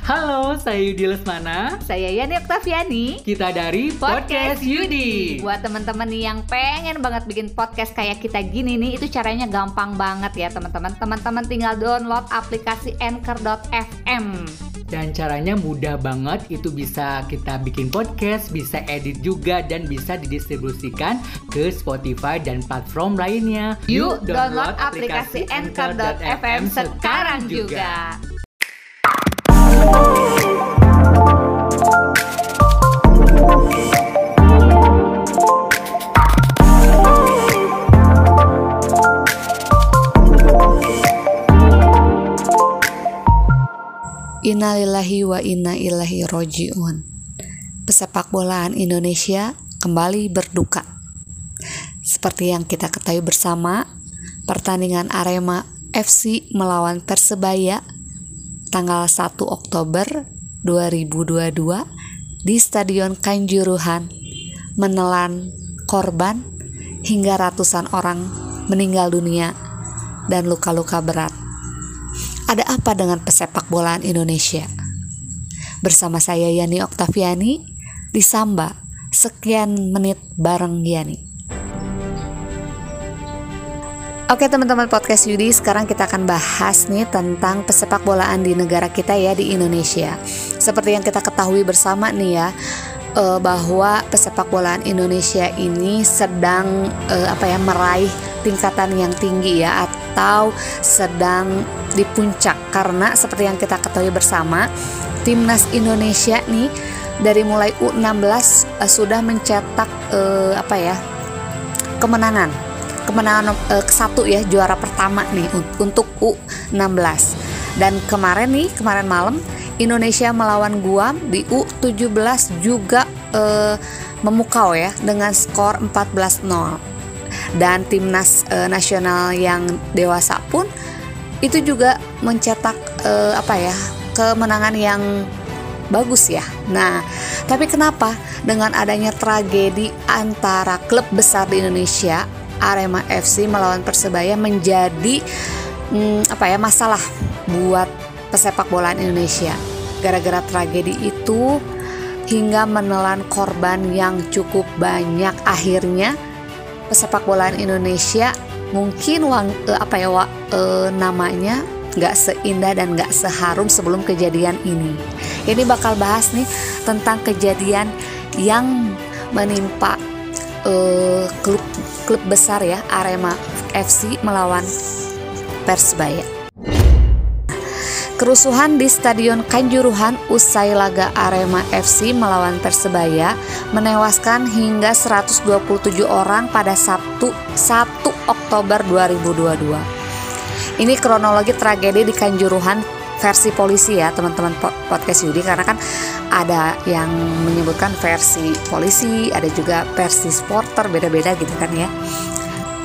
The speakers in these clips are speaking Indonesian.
Halo, saya Yudi Lesmana. Saya Yani Oktaviani. Kita dari Podcast, Yudi. Buat teman-teman nih yang pengen banget bikin podcast kayak kita gini nih, itu caranya gampang banget ya teman-teman. Teman-teman tinggal download aplikasi Anchor.fm. Dan caranya mudah banget, itu bisa kita bikin podcast, bisa edit juga, dan bisa didistribusikan ke Spotify dan platform lainnya. Yuk download aplikasi Anchor.fm sekarang juga. Innalillahi wa inna ilahi roji'un. Pesepak bolaan Indonesia kembali berduka. Seperti yang kita ketahui bersama Pertandingan Arema FC melawan Persebaya Tanggal 1 Oktober 2022 Di Stadion Kanjuruhan Menelan korban hingga ratusan orang meninggal dunia dan luka-luka berat ada apa dengan pesepak bolaan Indonesia? Bersama saya Yani Oktaviani di Samba. Sekian menit bareng Yani. Oke teman-teman podcast Yudi, sekarang kita akan bahas nih tentang pesepak bolaan di negara kita ya di Indonesia. Seperti yang kita ketahui bersama nih ya, uh, bahwa pesepak bolaan Indonesia ini sedang uh, apa ya meraih tingkatan yang tinggi ya atau sedang di puncak. Karena seperti yang kita ketahui bersama timnas Indonesia nih dari mulai U16 uh, sudah mencetak uh, apa ya kemenangan. Kemenangan ke satu ya juara pertama nih untuk U16 dan kemarin nih kemarin malam Indonesia melawan Guam di U17 juga uh, memukau ya dengan skor 14-0 dan timnas uh, nasional yang dewasa pun itu juga mencetak uh, apa ya kemenangan yang bagus ya. Nah, tapi kenapa dengan adanya tragedi antara klub besar di Indonesia Arema FC melawan Persebaya menjadi hmm, apa ya masalah buat pesepak bolaan Indonesia? Gara-gara tragedi itu hingga menelan korban yang cukup banyak akhirnya pesepak bolaan Indonesia mungkin wang, eh, apa ya wa, eh, namanya nggak seindah dan nggak seharum sebelum kejadian ini. Ini bakal bahas nih tentang kejadian yang menimpa eh, klub klub besar ya Arema FC melawan Persebaya. Kerusuhan di Stadion Kanjuruhan usai laga Arema FC melawan Persebaya menewaskan hingga 127 orang pada Sabtu 1 Oktober 2022. Ini kronologi tragedi di Kanjuruhan versi polisi ya teman-teman podcast Yudi karena kan ada yang menyebutkan versi polisi, ada juga versi supporter beda-beda gitu kan ya.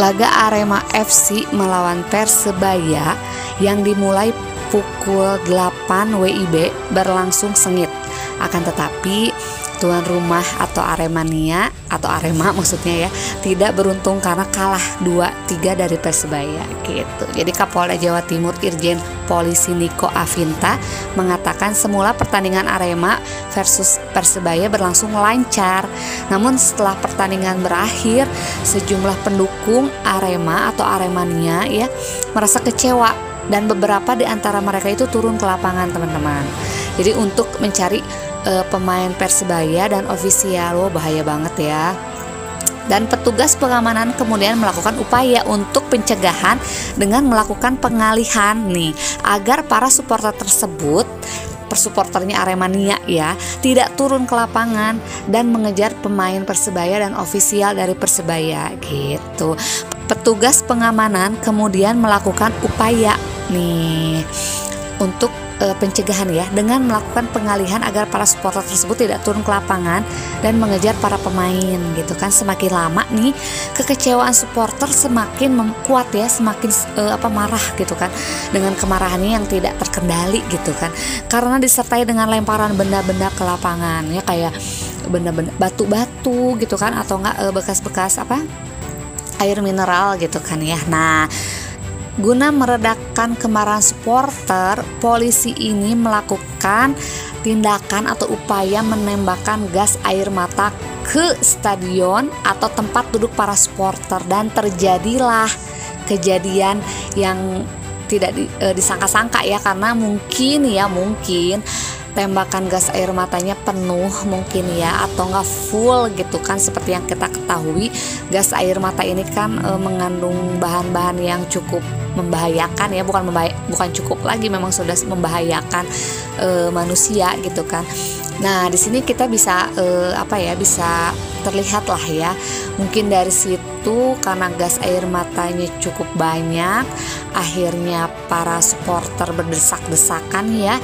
Laga Arema FC melawan Persebaya yang dimulai pukul 8 WIB berlangsung sengit. Akan tetapi tuan rumah atau Aremania atau Arema maksudnya ya tidak beruntung karena kalah 2-3 dari Persebaya gitu. Jadi Kapolda Jawa Timur Irjen Polisi Niko Avinta mengatakan semula pertandingan Arema versus Persebaya berlangsung lancar. Namun setelah pertandingan berakhir, sejumlah pendukung Arema atau Aremania ya merasa kecewa dan beberapa di antara mereka itu turun ke lapangan teman-teman. Jadi untuk mencari uh, pemain Persebaya dan ofisial, oh, bahaya banget ya. Dan petugas pengamanan kemudian melakukan upaya untuk pencegahan dengan melakukan pengalihan nih agar para supporter tersebut persupporternya Aremania ya tidak turun ke lapangan dan mengejar pemain Persebaya dan ofisial dari Persebaya gitu. Petugas pengamanan kemudian melakukan upaya nih untuk uh, pencegahan ya dengan melakukan pengalihan agar para supporter tersebut tidak turun ke lapangan dan mengejar para pemain gitu kan. Semakin lama nih kekecewaan supporter semakin kuat ya semakin uh, apa marah gitu kan. Dengan kemarahannya yang tidak terkendali gitu kan. Karena disertai dengan lemparan benda-benda ke lapangan ya kayak benda-benda batu-batu gitu kan atau enggak uh, bekas-bekas apa air mineral gitu kan ya. Nah Guna meredakan kemarahan supporter, polisi ini melakukan tindakan atau upaya menembakkan gas air mata ke stadion atau tempat duduk para supporter. Dan terjadilah kejadian yang tidak di, e, disangka-sangka ya karena mungkin ya mungkin tembakan gas air matanya penuh mungkin ya atau enggak full gitu kan. Seperti yang kita ketahui gas air mata ini kan e, mengandung bahan-bahan yang cukup membahayakan ya bukan membahaya, bukan cukup lagi memang sudah membahayakan e, manusia gitu kan. Nah di sini kita bisa e, apa ya bisa terlihat lah ya. Mungkin dari situ karena gas air matanya cukup banyak akhirnya para supporter berdesak-desakan ya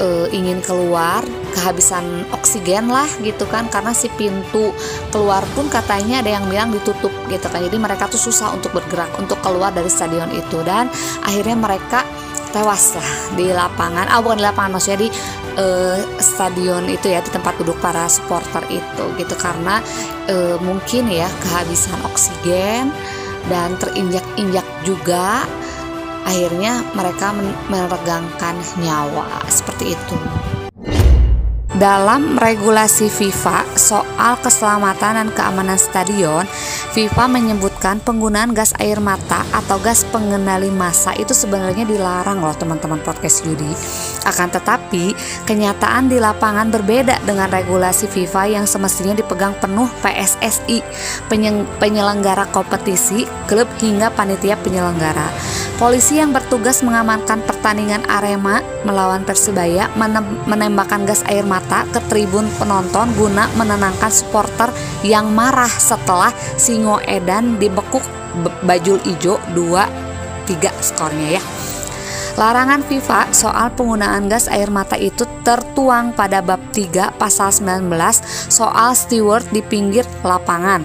e, ingin keluar kehabisan oksigen lah gitu kan karena si pintu keluar pun katanya ada yang bilang ditutup gitu kan. Jadi mereka tuh susah untuk bergerak untuk keluar dari stadion itu. Dan akhirnya mereka tewas lah di lapangan. Ah bukan di lapangan maksudnya di uh, stadion itu ya di tempat duduk para supporter itu gitu. Karena uh, mungkin ya kehabisan oksigen dan terinjak-injak juga akhirnya mereka meregangkan nyawa. Seperti itu dalam regulasi FIFA soal keselamatan dan keamanan stadion, FIFA menyebutkan penggunaan gas air mata atau gas pengendali massa itu sebenarnya dilarang loh teman-teman podcast Yudi. Akan tetapi, kenyataan di lapangan berbeda dengan regulasi FIFA yang semestinya dipegang penuh PSSI, penyelenggara kompetisi, klub hingga panitia penyelenggara. Polisi yang bertugas mengamankan pertandingan Arema melawan Persebaya menembakkan gas air mata ke tribun penonton guna menenangkan supporter yang marah setelah Singo Edan dibekuk bajul ijo 2-3 skornya ya. Larangan FIFA soal penggunaan gas air mata itu tertuang pada bab 3 pasal 19 soal steward di pinggir lapangan.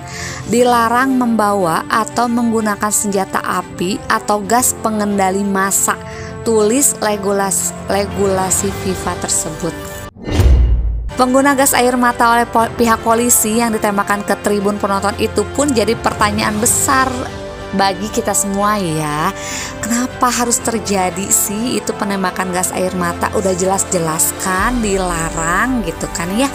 Dilarang membawa atau menggunakan senjata api atau gas pengendali massa. Tulis regulasi, regulasi FIFA tersebut. Pengguna gas air mata oleh pihak polisi yang ditembakkan ke tribun penonton itu pun jadi pertanyaan besar bagi kita semua ya. Kenapa harus terjadi sih itu penembakan gas air mata? Udah jelas-jelas kan dilarang gitu kan ya.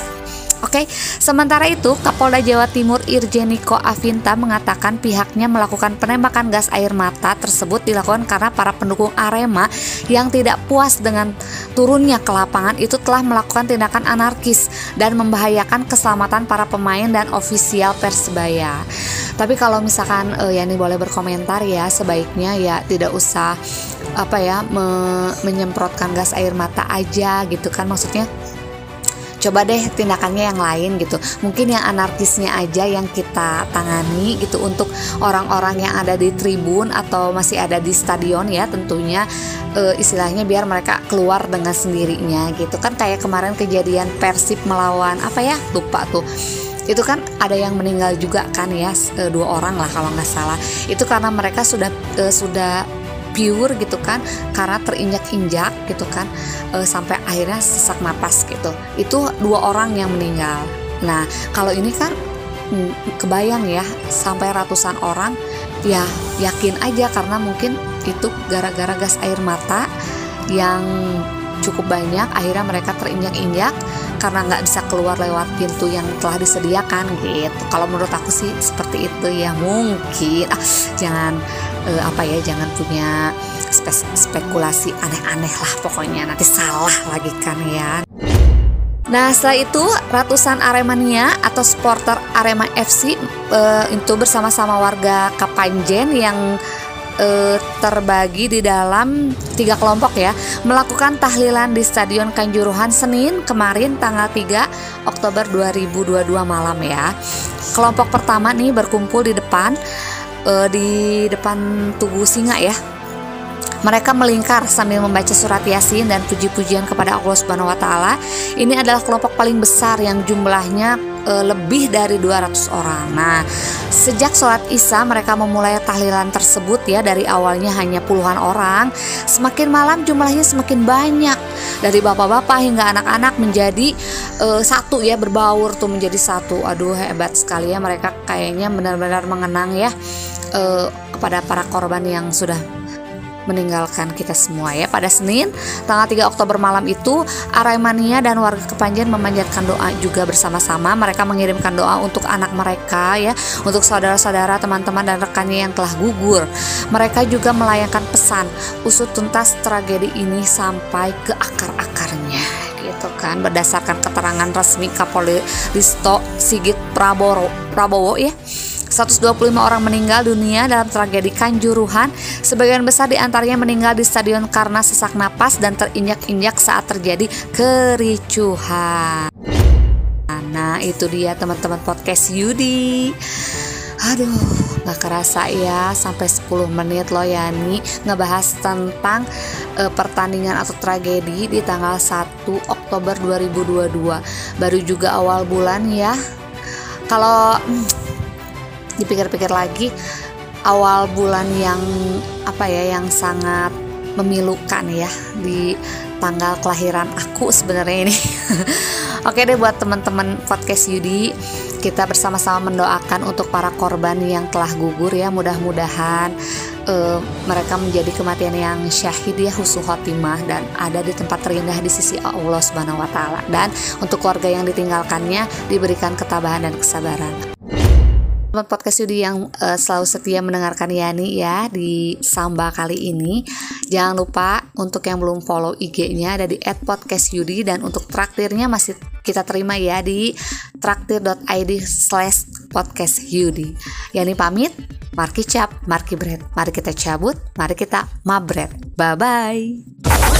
Oke, sementara itu Kapolda Jawa Timur Irjen Niko Avinta mengatakan pihaknya melakukan penembakan gas air mata tersebut dilakukan karena para pendukung Arema yang tidak puas dengan turunnya ke lapangan itu telah melakukan tindakan anarkis dan membahayakan keselamatan para pemain dan ofisial Persebaya. Tapi kalau misalkan uh, Yani boleh berkomentar ya, sebaiknya ya tidak usah apa ya me menyemprotkan gas air mata aja gitu kan. Maksudnya coba deh tindakannya yang lain gitu. Mungkin yang anarkisnya aja yang kita tangani gitu untuk orang-orang yang ada di tribun atau masih ada di stadion ya tentunya e, istilahnya biar mereka keluar dengan sendirinya gitu. Kan kayak kemarin kejadian Persib melawan apa ya lupa tuh itu kan ada yang meninggal juga kan ya e, dua orang lah kalau nggak salah. Itu karena mereka sudah e, sudah pure gitu kan karena terinjak-injak gitu kan e, sampai akhirnya sesak napas gitu. Itu dua orang yang meninggal. Nah kalau ini kan kebayang ya sampai ratusan orang ya yakin aja karena mungkin itu gara-gara gas air mata yang cukup banyak akhirnya mereka terinjak-injak karena nggak bisa keluar lewat pintu yang telah disediakan gitu. Kalau menurut aku sih seperti itu ya mungkin. Ah, jangan uh, apa ya jangan punya spe spekulasi aneh-aneh lah pokoknya. Nanti salah lagi kan ya. Nah setelah itu ratusan Aremania atau supporter Arema FC uh, eh, itu bersama-sama warga Kapanjen yang uh, terbagi di dalam tiga kelompok ya melakukan tahlilan di Stadion Kanjuruhan Senin kemarin tanggal 3 Oktober 2022 malam ya. Kelompok pertama nih berkumpul di depan uh, di depan Tugu Singa ya. Mereka melingkar sambil membaca surat Yasin dan puji-pujian kepada Allah Subhanahu wa taala. Ini adalah kelompok paling besar yang jumlahnya e, lebih dari 200 orang. Nah, sejak sholat Isya mereka memulai tahlilan tersebut ya dari awalnya hanya puluhan orang, semakin malam jumlahnya semakin banyak. Dari bapak-bapak hingga anak-anak menjadi e, satu ya berbaur tuh menjadi satu. Aduh hebat sekali ya mereka kayaknya benar-benar mengenang ya uh, kepada para korban yang sudah meninggalkan kita semua ya. Pada Senin, tanggal 3 Oktober malam itu, Aremania dan warga Kepanjen memanjatkan doa juga bersama-sama. Mereka mengirimkan doa untuk anak mereka ya, untuk saudara-saudara, teman-teman dan rekannya yang telah gugur. Mereka juga melayangkan pesan usut tuntas tragedi ini sampai ke akar-akarnya gitu kan berdasarkan keterangan resmi Kapolri Listo Sigit Prabowo Prabowo ya 125 orang meninggal dunia dalam tragedi Kanjuruhan. Sebagian besar di antaranya meninggal di stadion karena sesak napas dan terinjak-injak saat terjadi kericuhan. Nah itu dia teman-teman podcast Yudi Aduh, gak kerasa ya sampai 10 menit loh Yani ngebahas tentang e, pertandingan atau tragedi di tanggal 1 Oktober 2022. Baru juga awal bulan ya. Kalau hmm, dipikir-pikir lagi awal bulan yang apa ya yang sangat memilukan ya di tanggal kelahiran aku sebenarnya ini. Oke deh buat teman-teman podcast Yudi, kita bersama-sama mendoakan untuk para korban yang telah gugur ya. Mudah-mudahan uh, mereka menjadi kematian yang syahid ya husnul khotimah dan ada di tempat terindah di sisi Allah Subhanahu wa taala. Dan untuk keluarga yang ditinggalkannya diberikan ketabahan dan kesabaran teman podcast Yudi yang uh, selalu setia mendengarkan Yani ya di Samba kali ini. Jangan lupa untuk yang belum follow IG-nya ada di @podcastyudi dan untuk traktirnya masih kita terima ya di traktir.id slash podcast Yudi. Yani pamit, Marki cap, Marki bread. Mari kita cabut, mari kita mabret. Bye-bye.